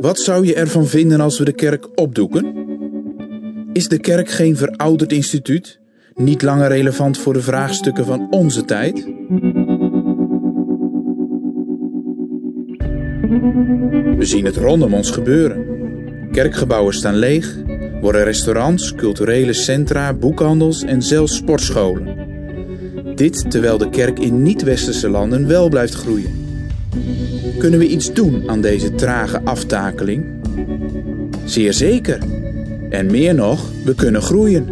Wat zou je ervan vinden als we de kerk opdoeken? Is de kerk geen verouderd instituut, niet langer relevant voor de vraagstukken van onze tijd? We zien het rondom ons gebeuren. Kerkgebouwen staan leeg, worden restaurants, culturele centra, boekhandels en zelfs sportscholen. Dit terwijl de kerk in niet-westerse landen wel blijft groeien. Kunnen we iets doen aan deze trage aftakeling? Zeer zeker. En meer nog, we kunnen groeien.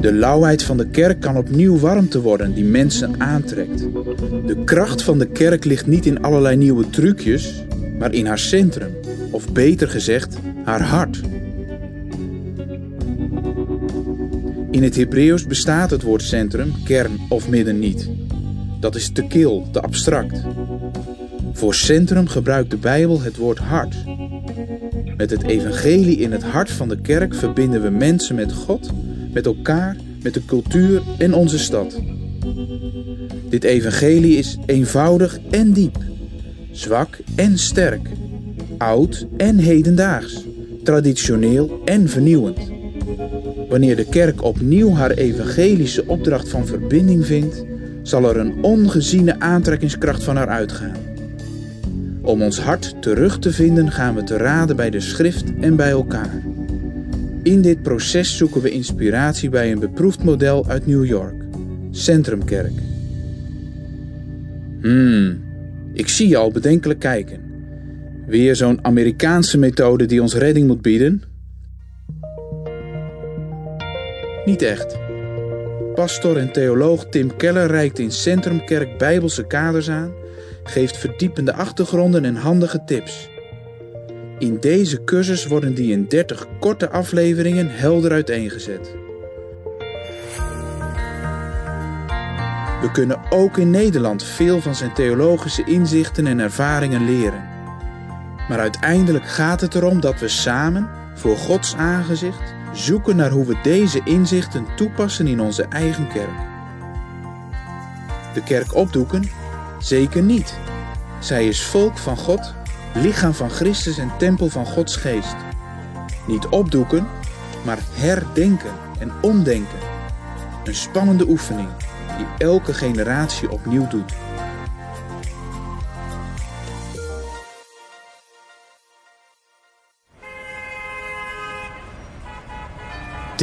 De lauwheid van de kerk kan opnieuw warmte worden die mensen aantrekt. De kracht van de kerk ligt niet in allerlei nieuwe trucjes, maar in haar centrum, of beter gezegd, haar hart. In het Hebreeuws bestaat het woord centrum, kern of midden niet. Dat is te kil, te abstract. Voor centrum gebruikt de Bijbel het woord hart. Met het evangelie in het hart van de kerk verbinden we mensen met God, met elkaar, met de cultuur en onze stad. Dit evangelie is eenvoudig en diep, zwak en sterk, oud en hedendaags, traditioneel en vernieuwend. Wanneer de kerk opnieuw haar evangelische opdracht van verbinding vindt, zal er een ongeziene aantrekkingskracht van haar uitgaan. Om ons hart terug te vinden gaan we te raden bij de schrift en bij elkaar. In dit proces zoeken we inspiratie bij een beproefd model uit New York, Centrumkerk. Hmm, ik zie je al bedenkelijk kijken. Weer zo'n Amerikaanse methode die ons redding moet bieden? Niet echt. Pastor en theoloog Tim Keller reikt in Centrumkerk bijbelse kaders aan, geeft verdiepende achtergronden en handige tips. In deze cursus worden die in 30 korte afleveringen helder uiteengezet. We kunnen ook in Nederland veel van zijn theologische inzichten en ervaringen leren. Maar uiteindelijk gaat het erom dat we samen, voor Gods aangezicht, zoeken naar hoe we deze inzichten toepassen in onze eigen kerk. De kerk opdoeken? Zeker niet. Zij is volk van God, lichaam van Christus en tempel van Gods geest. Niet opdoeken, maar herdenken en omdenken. Een spannende oefening die elke generatie opnieuw doet.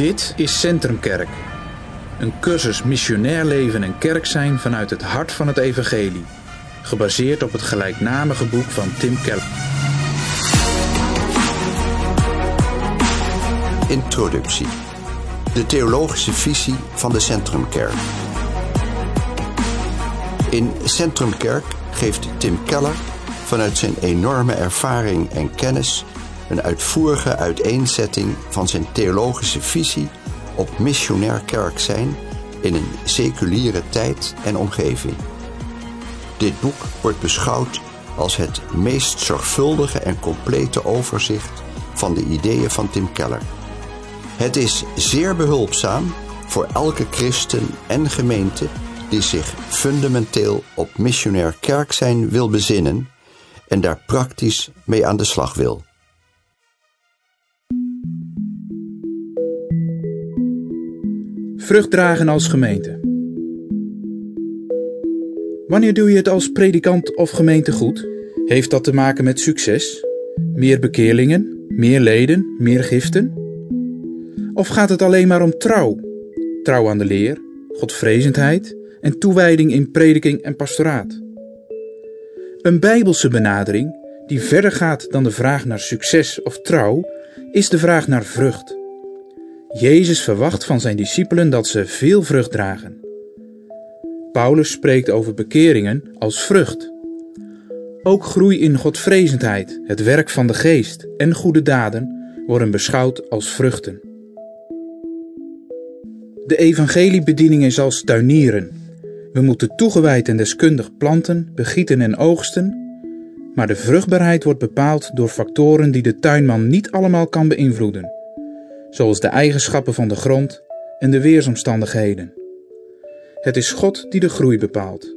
Dit is Centrumkerk. Een cursus missionair leven en kerk zijn vanuit het hart van het evangelie. Gebaseerd op het gelijknamige boek van Tim Keller. Introductie. De theologische visie van de Centrumkerk. In Centrumkerk geeft Tim Keller vanuit zijn enorme ervaring en kennis een uitvoerige uiteenzetting van zijn theologische visie op missionair kerk zijn in een seculiere tijd en omgeving. Dit boek wordt beschouwd als het meest zorgvuldige en complete overzicht van de ideeën van Tim Keller. Het is zeer behulpzaam voor elke christen en gemeente die zich fundamenteel op missionair kerk zijn wil bezinnen en daar praktisch mee aan de slag wil. Vrucht dragen als gemeente. Wanneer doe je het als predikant of gemeente goed? Heeft dat te maken met succes? Meer bekeerlingen? Meer leden? Meer giften? Of gaat het alleen maar om trouw? Trouw aan de leer, godvrezendheid en toewijding in prediking en pastoraat. Een bijbelse benadering die verder gaat dan de vraag naar succes of trouw, is de vraag naar vrucht. Jezus verwacht van zijn discipelen dat ze veel vrucht dragen. Paulus spreekt over bekeringen als vrucht. Ook groei in godvrezendheid, het werk van de geest en goede daden worden beschouwd als vruchten. De evangeliebediening is als tuinieren. We moeten toegewijd en deskundig planten, begieten en oogsten, maar de vruchtbaarheid wordt bepaald door factoren die de tuinman niet allemaal kan beïnvloeden, zoals de eigenschappen van de grond en de weersomstandigheden. Het is God die de groei bepaalt.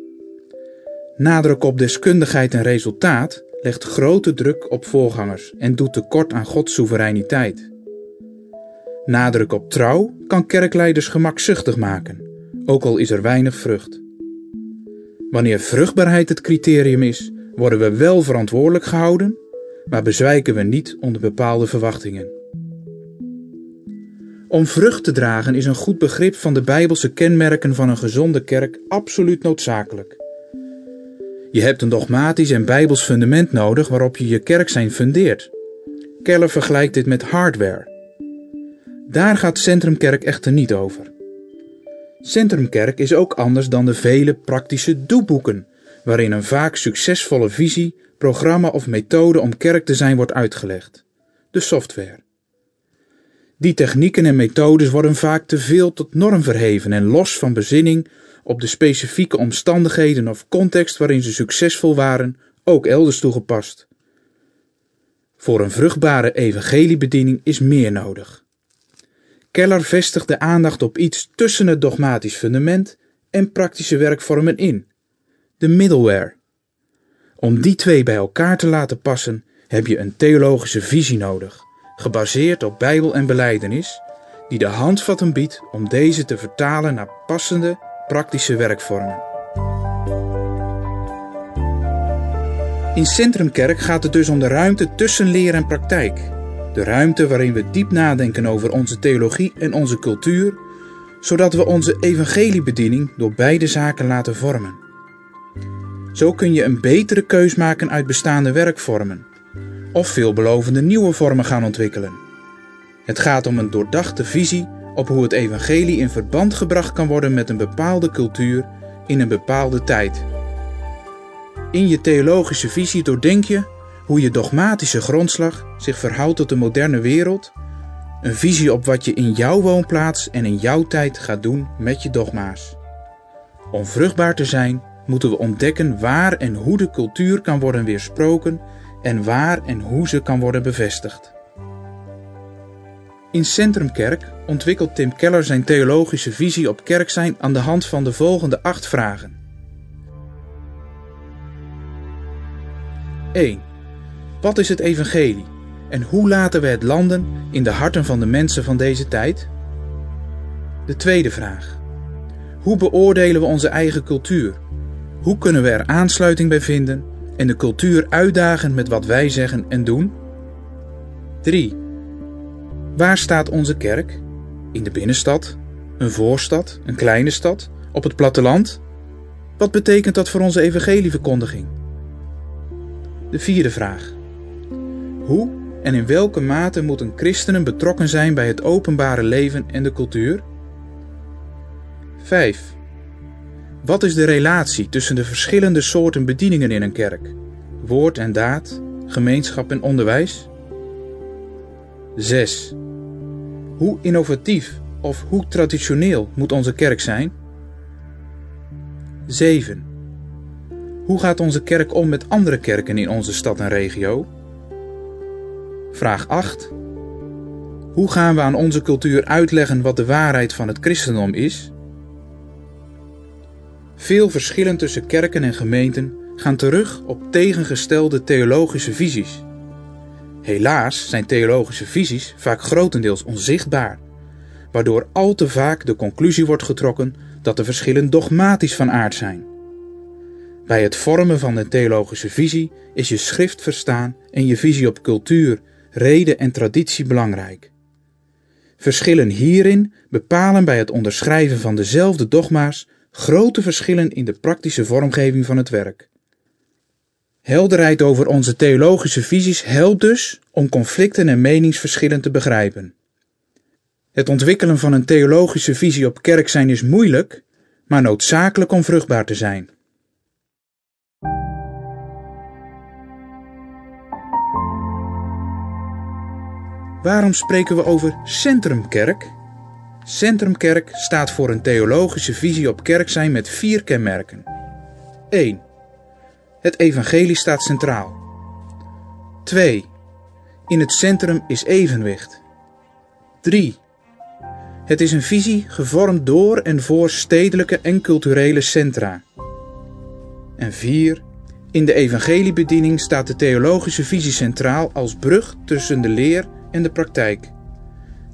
Nadruk op deskundigheid en resultaat legt grote druk op voorgangers en doet tekort aan Gods soevereiniteit. Nadruk op trouw kan kerkleiders gemakzuchtig maken, ook al is er weinig vrucht. Wanneer vruchtbaarheid het criterium is, worden we wel verantwoordelijk gehouden, maar bezwijken we niet onder bepaalde verwachtingen. Om vrucht te dragen is een goed begrip van de Bijbelse kenmerken van een gezonde kerk absoluut noodzakelijk. Je hebt een dogmatisch en Bijbels fundament nodig waarop je je kerk zijn fundeert. Keller vergelijkt dit met hardware. Daar gaat Centrumkerk echter niet over. Centrumkerk is ook anders dan de vele praktische doeboeken, waarin een vaak succesvolle visie, programma of methode om kerk te zijn wordt uitgelegd. De software. Die technieken en methodes worden vaak te veel tot norm verheven en los van bezinning op de specifieke omstandigheden of context waarin ze succesvol waren, ook elders toegepast. Voor een vruchtbare evangeliebediening is meer nodig. Keller vestigt de aandacht op iets tussen het dogmatisch fundament en praktische werkvormen in, de middleware. Om die twee bij elkaar te laten passen, heb je een theologische visie nodig, gebaseerd op Bijbel en beleidenis, die de handvatten biedt om deze te vertalen naar passende praktische werkvormen. In Centrumkerk gaat het dus om de ruimte tussen leer en praktijk. De ruimte waarin we diep nadenken over onze theologie en onze cultuur, zodat we onze evangeliebediening door beide zaken laten vormen. Zo kun je een betere keus maken uit bestaande werkvormen, of veelbelovende nieuwe vormen gaan ontwikkelen. Het gaat om een doordachte visie op hoe het evangelie in verband gebracht kan worden met een bepaalde cultuur in een bepaalde tijd. In je theologische visie doordenk je hoe je dogmatische grondslag zich verhoudt tot de moderne wereld, een visie op wat je in jouw woonplaats en in jouw tijd gaat doen met je dogma's. Om vruchtbaar te zijn, moeten we ontdekken waar en hoe de cultuur kan worden weersproken en waar en hoe ze kan worden bevestigd. In Centrumkerk ontwikkelt Tim Keller zijn theologische visie op kerk zijn aan de hand van de volgende acht vragen. 1. Wat is het evangelie en hoe laten we het landen in de harten van de mensen van deze tijd? De tweede vraag. Hoe beoordelen we onze eigen cultuur? Hoe kunnen we er aansluiting bij vinden en de cultuur uitdagen met wat wij zeggen en doen? 3. Waar staat onze kerk? In de binnenstad? Een voorstad? Een kleine stad? Op het platteland? Wat betekent dat voor onze evangelieverkondiging? De vierde vraag. Hoe en in welke mate moeten christenen betrokken zijn bij het openbare leven en de cultuur? 5. Wat is de relatie tussen de verschillende soorten bedieningen in een kerk? Woord en daad, gemeenschap en onderwijs? 6. Hoe innovatief of hoe traditioneel moet onze kerk zijn? 7. Hoe gaat onze kerk om met andere kerken in onze stad en regio? Vraag 8. Hoe gaan we aan onze cultuur uitleggen wat de waarheid van het christendom is? Veel verschillen tussen kerken en gemeenten gaan terug op tegengestelde theologische visies. Helaas zijn theologische visies vaak grotendeels onzichtbaar, waardoor al te vaak de conclusie wordt getrokken dat de verschillen dogmatisch van aard zijn. Bij het vormen van een theologische visie is je schrift verstaan en je visie op cultuur, reden en traditie belangrijk. Verschillen hierin bepalen bij het onderschrijven van dezelfde dogma's grote verschillen in de praktische vormgeving van het werk. Helderheid over onze theologische visies helpt dus om conflicten en meningsverschillen te begrijpen. Het ontwikkelen van een theologische visie op kerk zijn is moeilijk, maar noodzakelijk om vruchtbaar te zijn. Waarom spreken we over centrumkerk? Centrumkerk staat voor een theologische visie op kerk zijn met vier kenmerken. 1. Het evangelie staat centraal. 2. In het centrum is evenwicht. 3. Het is een visie gevormd door en voor stedelijke en culturele centra. En 4. In de evangeliebediening staat de theologische visie centraal als brug tussen de leer en de praktijk.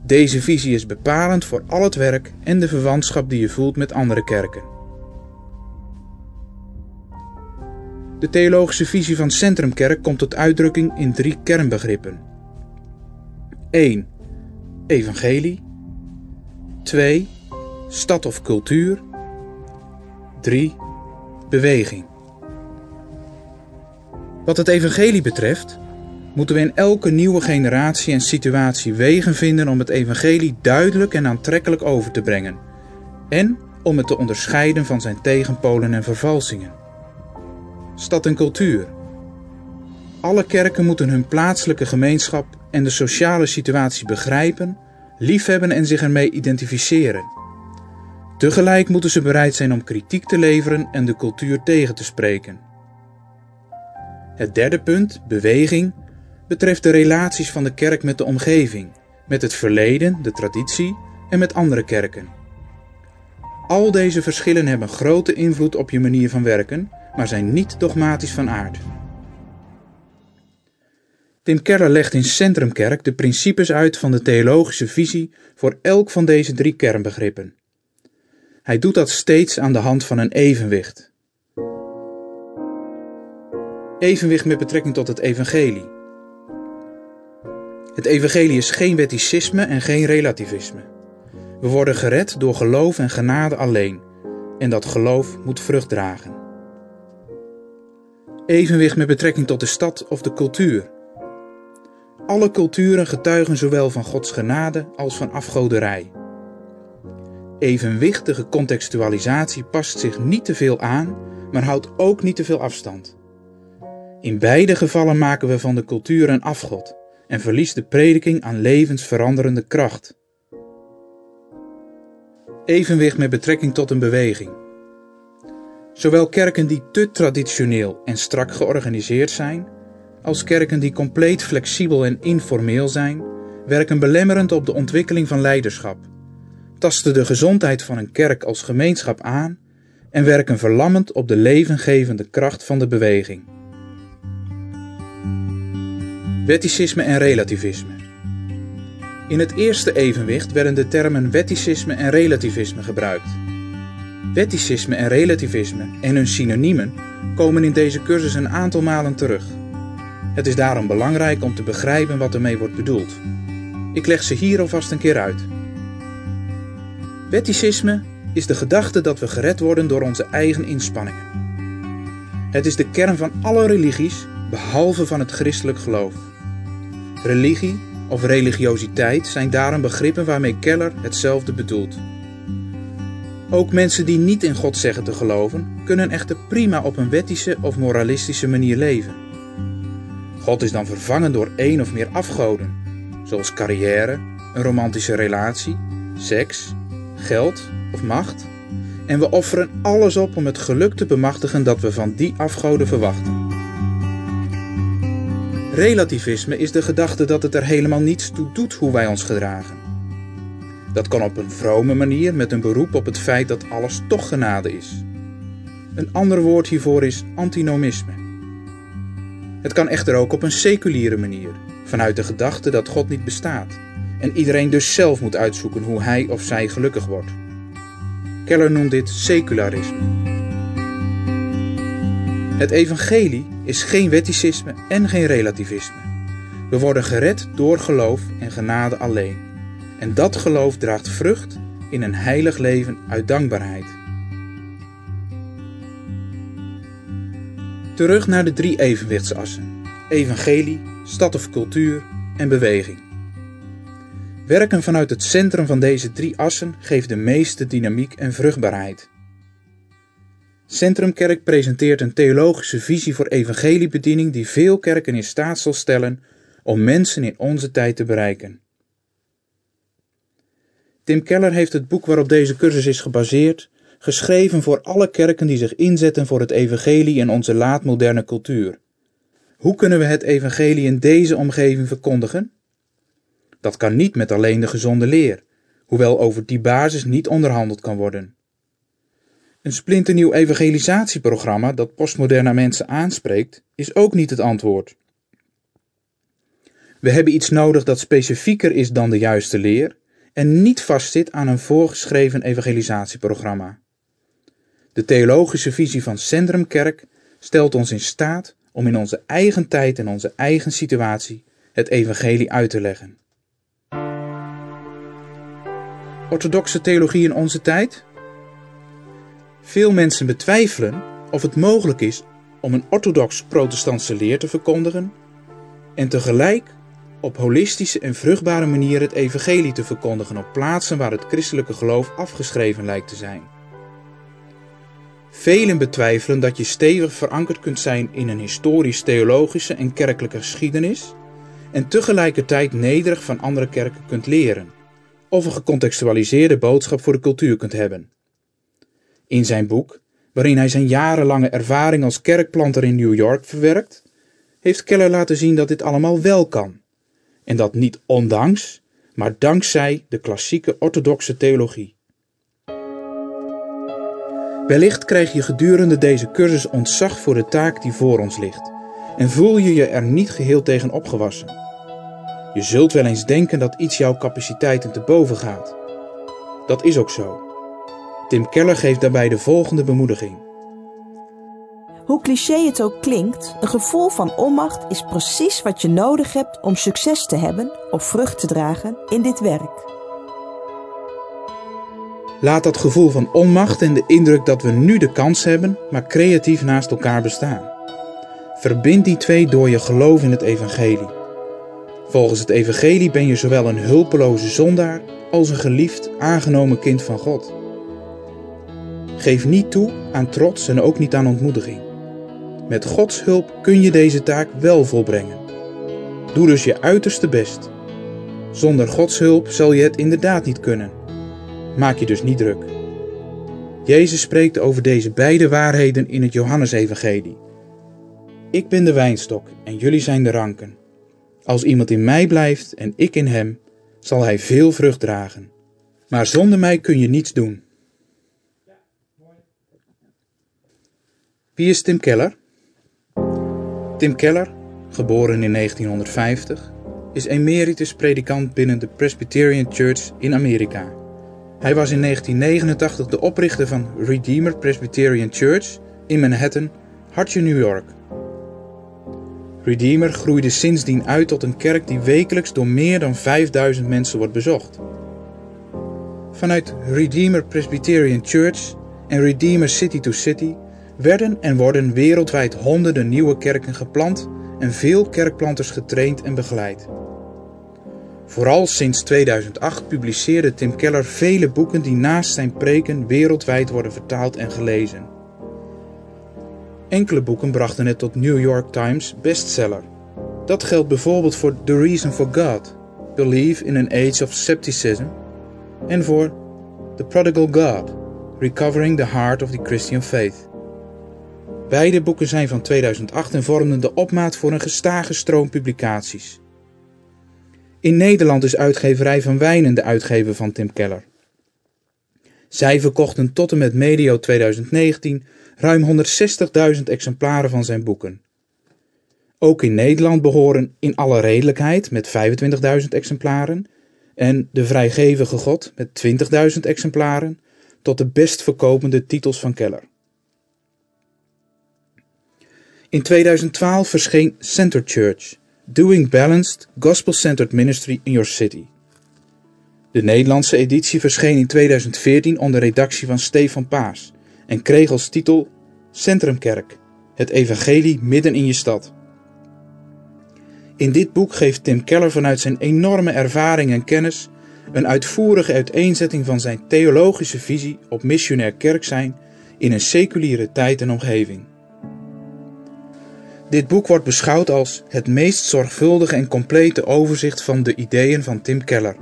Deze visie is bepalend voor al het werk en de verwantschap die je voelt met andere kerken. De theologische visie van Centrumkerk komt tot uitdrukking in drie kernbegrippen. 1. Evangelie. 2. Stad of cultuur. 3. Beweging. Wat het evangelie betreft, moeten we in elke nieuwe generatie en situatie wegen vinden om het evangelie duidelijk en aantrekkelijk over te brengen en om het te onderscheiden van zijn tegenpolen en vervalsingen. Stad en cultuur. Alle kerken moeten hun plaatselijke gemeenschap en de sociale situatie begrijpen, liefhebben en zich ermee identificeren. Tegelijk moeten ze bereid zijn om kritiek te leveren en de cultuur tegen te spreken. Het derde punt, beweging, betreft de relaties van de kerk met de omgeving, met het verleden, de traditie en met andere kerken. Al deze verschillen hebben grote invloed op je manier van werken, maar zijn niet dogmatisch van aard. Tim Keller legt in Centrumkerk de principes uit van de theologische visie voor elk van deze drie kernbegrippen. Hij doet dat steeds aan de hand van een evenwicht. Evenwicht met betrekking tot het evangelie. Het evangelie is geen wetticisme en geen relativisme. We worden gered door geloof en genade alleen, en dat geloof moet vrucht dragen. Evenwicht met betrekking tot de stad of de cultuur. Alle culturen getuigen zowel van Gods genade als van afgoderij. Evenwichtige contextualisatie past zich niet te veel aan, maar houdt ook niet te veel afstand. In beide gevallen maken we van de cultuur een afgod en verliest de prediking aan levensveranderende kracht. Evenwicht met betrekking tot een beweging. Zowel kerken die te traditioneel en strak georganiseerd zijn, als kerken die compleet flexibel en informeel zijn, werken belemmerend op de ontwikkeling van leiderschap, tasten de gezondheid van een kerk als gemeenschap aan en werken verlammend op de levengevende kracht van de beweging. Wetticisme en relativisme. In het eerste evenwicht werden de termen wetticisme en relativisme gebruikt. Wetticisme en relativisme en hun synoniemen komen in deze cursus een aantal malen terug. Het is daarom belangrijk om te begrijpen wat ermee wordt bedoeld. Ik leg ze hier alvast een keer uit. Wetticisme is de gedachte dat we gered worden door onze eigen inspanningen. Het is de kern van alle religies, behalve van het christelijk geloof. Religie of religiositeit zijn daarom begrippen waarmee Keller hetzelfde bedoelt. Ook mensen die niet in God zeggen te geloven, kunnen echter prima op een wettische of moralistische manier leven. God is dan vervangen door één of meer afgoden, zoals carrière, een romantische relatie, seks, geld of macht. En we offeren alles op om het geluk te bemachtigen dat we van die afgoden verwachten. Relativisme is de gedachte dat het er helemaal niets toe doet hoe wij ons gedragen. Dat kan op een vrome manier met een beroep op het feit dat alles toch genade is. Een ander woord hiervoor is antinomisme. Het kan echter ook op een seculiere manier, vanuit de gedachte dat God niet bestaat en iedereen dus zelf moet uitzoeken hoe hij of zij gelukkig wordt. Keller noemt dit secularisme. Het evangelie is geen wetticisme en geen relativisme. We worden gered door geloof en genade alleen. En dat geloof draagt vrucht in een heilig leven uit dankbaarheid. Terug naar de drie evenwichtsassen: evangelie, stad of cultuur en beweging. Werken vanuit het centrum van deze drie assen geeft de meeste dynamiek en vruchtbaarheid. Centrumkerk presenteert een theologische visie voor evangeliebediening die veel kerken in staat zal stellen om mensen in onze tijd te bereiken. Tim Keller heeft het boek waarop deze cursus is gebaseerd geschreven voor alle kerken die zich inzetten voor het evangelie in onze laatmoderne cultuur. Hoe kunnen we het evangelie in deze omgeving verkondigen? Dat kan niet met alleen de gezonde leer, hoewel over die basis niet onderhandeld kan worden. Een splinternieuw evangelisatieprogramma dat postmoderne mensen aanspreekt, is ook niet het antwoord. We hebben iets nodig dat specifieker is dan de juiste leer en niet vastzit aan een voorgeschreven evangelisatieprogramma. De theologische visie van Centrumkerk stelt ons in staat om in onze eigen tijd en onze eigen situatie het evangelie uit te leggen. Orthodoxe theologie in onze tijd? Veel mensen betwijfelen of het mogelijk is om een orthodox-protestantse leer te verkondigen en tegelijk op holistische en vruchtbare manier het evangelie te verkondigen op plaatsen waar het christelijke geloof afgeschreven lijkt te zijn. Velen betwijfelen dat je stevig verankerd kunt zijn in een historisch-theologische en kerkelijke geschiedenis en tegelijkertijd nederig van andere kerken kunt leren, of een gecontextualiseerde boodschap voor de cultuur kunt hebben. In zijn boek, waarin hij zijn jarenlange ervaring als kerkplanter in New York verwerkt, heeft Keller laten zien dat dit allemaal wel kan. En dat niet ondanks, maar dankzij de klassieke orthodoxe theologie. Wellicht krijg je gedurende deze cursus ontzag voor de taak die voor ons ligt en voel je je er niet geheel tegen opgewassen. Je zult wel eens denken dat iets jouw capaciteiten te boven gaat. Dat is ook zo. Tim Keller geeft daarbij de volgende bemoediging. Hoe cliché het ook klinkt, een gevoel van onmacht is precies wat je nodig hebt om succes te hebben of vrucht te dragen in dit werk. Laat dat gevoel van onmacht en de indruk dat we nu de kans hebben, maar creatief naast elkaar bestaan. Verbind die twee door je geloof in het evangelie. Volgens het evangelie ben je zowel een hulpeloze zondaar als een geliefd, aangenomen kind van God. Geef niet toe aan trots en ook niet aan ontmoediging. Met Gods hulp kun je deze taak wel volbrengen. Doe dus je uiterste best. Zonder Gods hulp zal je het inderdaad niet kunnen. Maak je dus niet druk. Jezus spreekt over deze beide waarheden in het Johannesevangelie. Ik ben de wijnstok en jullie zijn de ranken. Als iemand in mij blijft en ik in hem, zal hij veel vrucht dragen. Maar zonder mij kun je niets doen. Wie is Tim Keller? Tim Keller, geboren in 1950, is emeritus predikant binnen de Presbyterian Church in Amerika. Hij was in 1989 de oprichter van Redeemer Presbyterian Church in Manhattan, hartje New York. Redeemer groeide sindsdien uit tot een kerk die wekelijks door meer dan 5000 mensen wordt bezocht. Vanuit Redeemer Presbyterian Church en Redeemer City to City werden en worden wereldwijd honderden nieuwe kerken geplant en veel kerkplanters getraind en begeleid. Vooral sinds 2008 publiceerde Tim Keller vele boeken die naast zijn preken wereldwijd worden vertaald en gelezen. Enkele boeken brachten het tot New York Times bestseller. Dat geldt bijvoorbeeld voor The Reason for God, Believe in an Age of Skepticism, en voor The Prodigal God, Recovering the Heart of the Christian Faith. Beide boeken zijn van 2008 en vormden de opmaat voor een gestage stroom publicaties. In Nederland is uitgeverij Van Wijnen de uitgever van Tim Keller. Zij verkochten tot en met medio 2019 ruim 160.000 exemplaren van zijn boeken. Ook in Nederland behoren In alle redelijkheid met 25.000 exemplaren en De Vrijgevige God met 20.000 exemplaren tot de best verkopende titels van Keller. In 2012 verscheen Center Church, Doing Balanced Gospel-Centered Ministry in Your City. De Nederlandse editie verscheen in 2014 onder redactie van Stefan Paas en kreeg als titel Centrumkerk, het evangelie midden in je stad. In dit boek geeft Tim Keller vanuit zijn enorme ervaring en kennis een uitvoerige uiteenzetting van zijn theologische visie op missionair kerk zijn in een seculiere tijd en omgeving. Dit boek wordt beschouwd als het meest zorgvuldige en complete overzicht van de ideeën van Tim Keller.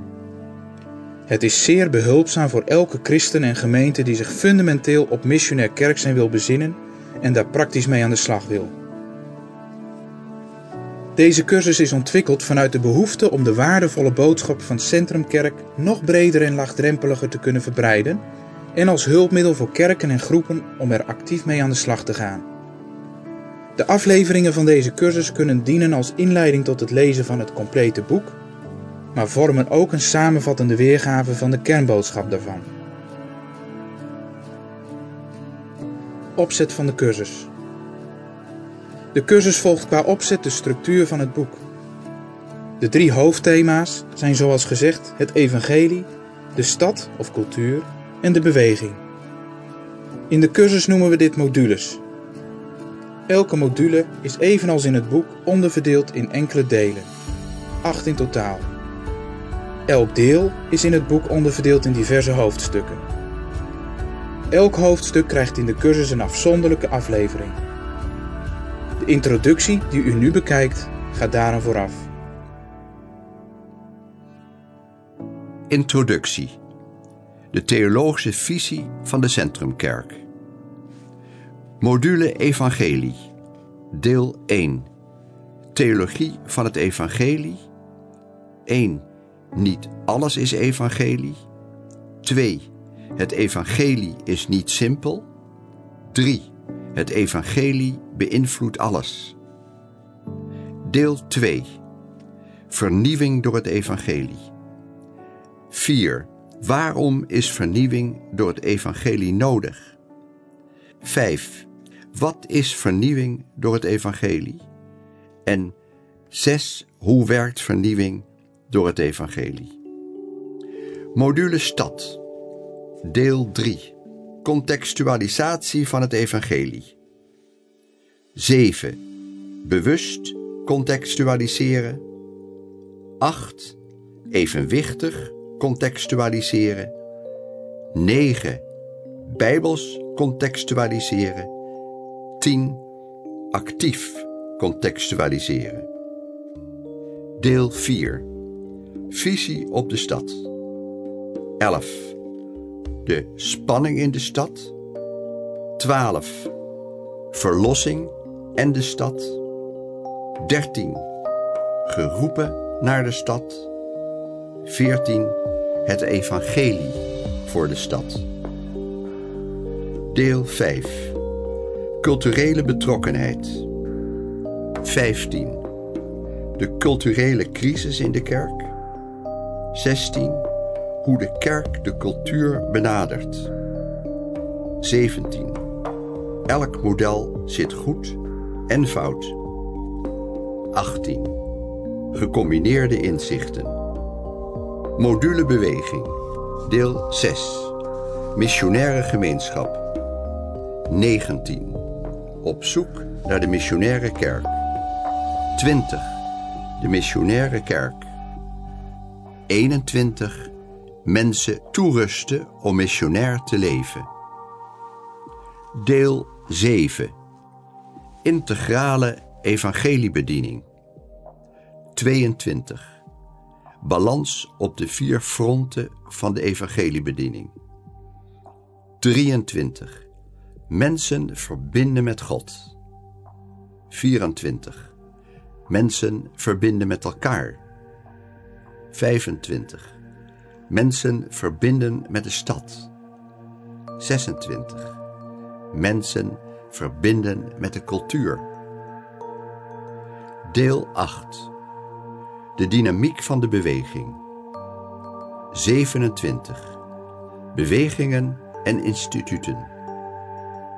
Het is zeer behulpzaam voor elke christen en gemeente die zich fundamenteel op missionair kerk zijn wil bezinnen en daar praktisch mee aan de slag wil. Deze cursus is ontwikkeld vanuit de behoefte om de waardevolle boodschap van Centrum Kerk nog breder en laagdrempeliger te kunnen verbreiden en als hulpmiddel voor kerken en groepen om er actief mee aan de slag te gaan. De afleveringen van deze cursus kunnen dienen als inleiding tot het lezen van het complete boek, maar vormen ook een samenvattende weergave van de kernboodschap daarvan. Opzet van de cursus. De cursus volgt qua opzet de structuur van het boek. De drie hoofdthema's zijn zoals gezegd het evangelie, de stad of cultuur en de beweging. In de cursus noemen we dit modules. Elke module is evenals in het boek onderverdeeld in enkele delen, acht in totaal. Elk deel is in het boek onderverdeeld in diverse hoofdstukken. Elk hoofdstuk krijgt in de cursus een afzonderlijke aflevering. De introductie die u nu bekijkt gaat daaraan vooraf. Introductie. De theologische visie van de Centrumkerk. Module Evangelie. Deel 1. Theologie van het Evangelie. 1. Niet alles is Evangelie. 2. Het Evangelie is niet simpel. 3. Het Evangelie beïnvloedt alles. Deel 2. Vernieuwing door het Evangelie. 4. Waarom is vernieuwing door het Evangelie nodig? 5. Wat is vernieuwing door het Evangelie? En 6. Hoe werkt vernieuwing door het Evangelie? Module Stad. Deel 3. Contextualisatie van het Evangelie. 7. Bewust contextualiseren. 8. Evenwichtig contextualiseren. 9. Bijbels contextualiseren. 10. Actief contextualiseren. Deel 4. Visie op de stad. 11. De spanning in de stad. 12. Verlossing en de stad. 13. Geroepen naar de stad. 14. Het evangelie voor de stad. Deel 5. Culturele betrokkenheid. 15. De culturele crisis in de kerk. 16. Hoe de kerk de cultuur benadert. 17. Elk model zit goed en fout. 18. Gecombineerde inzichten. Module Beweging, deel 6. Missionaire gemeenschap. 19. Op zoek naar de missionaire kerk. 20. De missionaire kerk. 21. Mensen toerusten om missionair te leven. Deel 7. Integrale evangeliebediening. 22 balans op de vier fronten van de evangeliebediening. 23. Mensen verbinden met God. 24. Mensen verbinden met elkaar. 25. Mensen verbinden met de stad. 26. Mensen verbinden met de cultuur. Deel 8 de dynamiek van de beweging. 27. Bewegingen en instituten.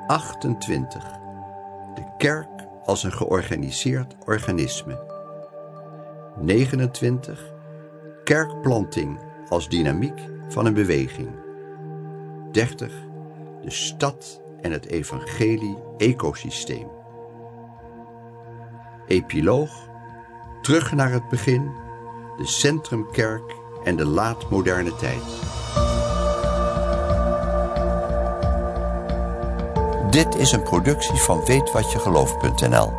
28. De kerk als een georganiseerd organisme. 29. Kerkplanting als dynamiek van een beweging. 30. De stad en het evangelie-ecosysteem. Epiloog Terug naar het begin, de centrumkerk en de laatmoderne tijd. Dit is een productie van weetwatjegelooft.nl.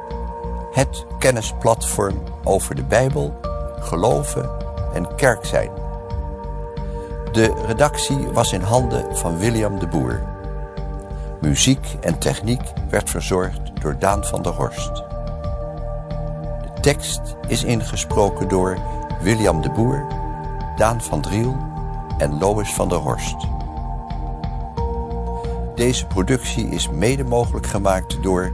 Het kennisplatform over de Bijbel, geloven en kerk zijn. De redactie was in handen van William de Boer. Muziek en techniek werd verzorgd door Daan van der Horst tekst is ingesproken door William de Boer, Daan van Driel en Lois van der Horst. Deze productie is mede mogelijk gemaakt door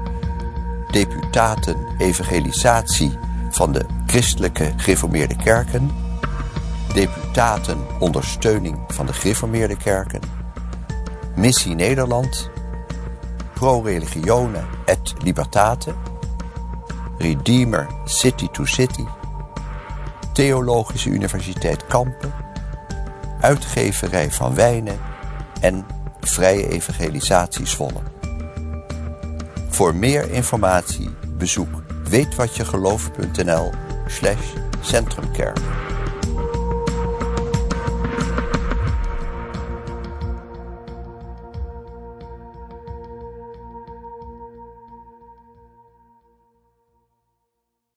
deputaten evangelisatie van de christelijke gereformeerde kerken, deputaten ondersteuning van de gereformeerde kerken, Missie Nederland, Pro Religione et Libertate, Redeemer City to City, Theologische Universiteit Kampen, Uitgeverij van Wijnen en Vrije Evangelisatie Zwolle. Voor meer informatie bezoek weetwatjegeloof.nl slash centrumkerk.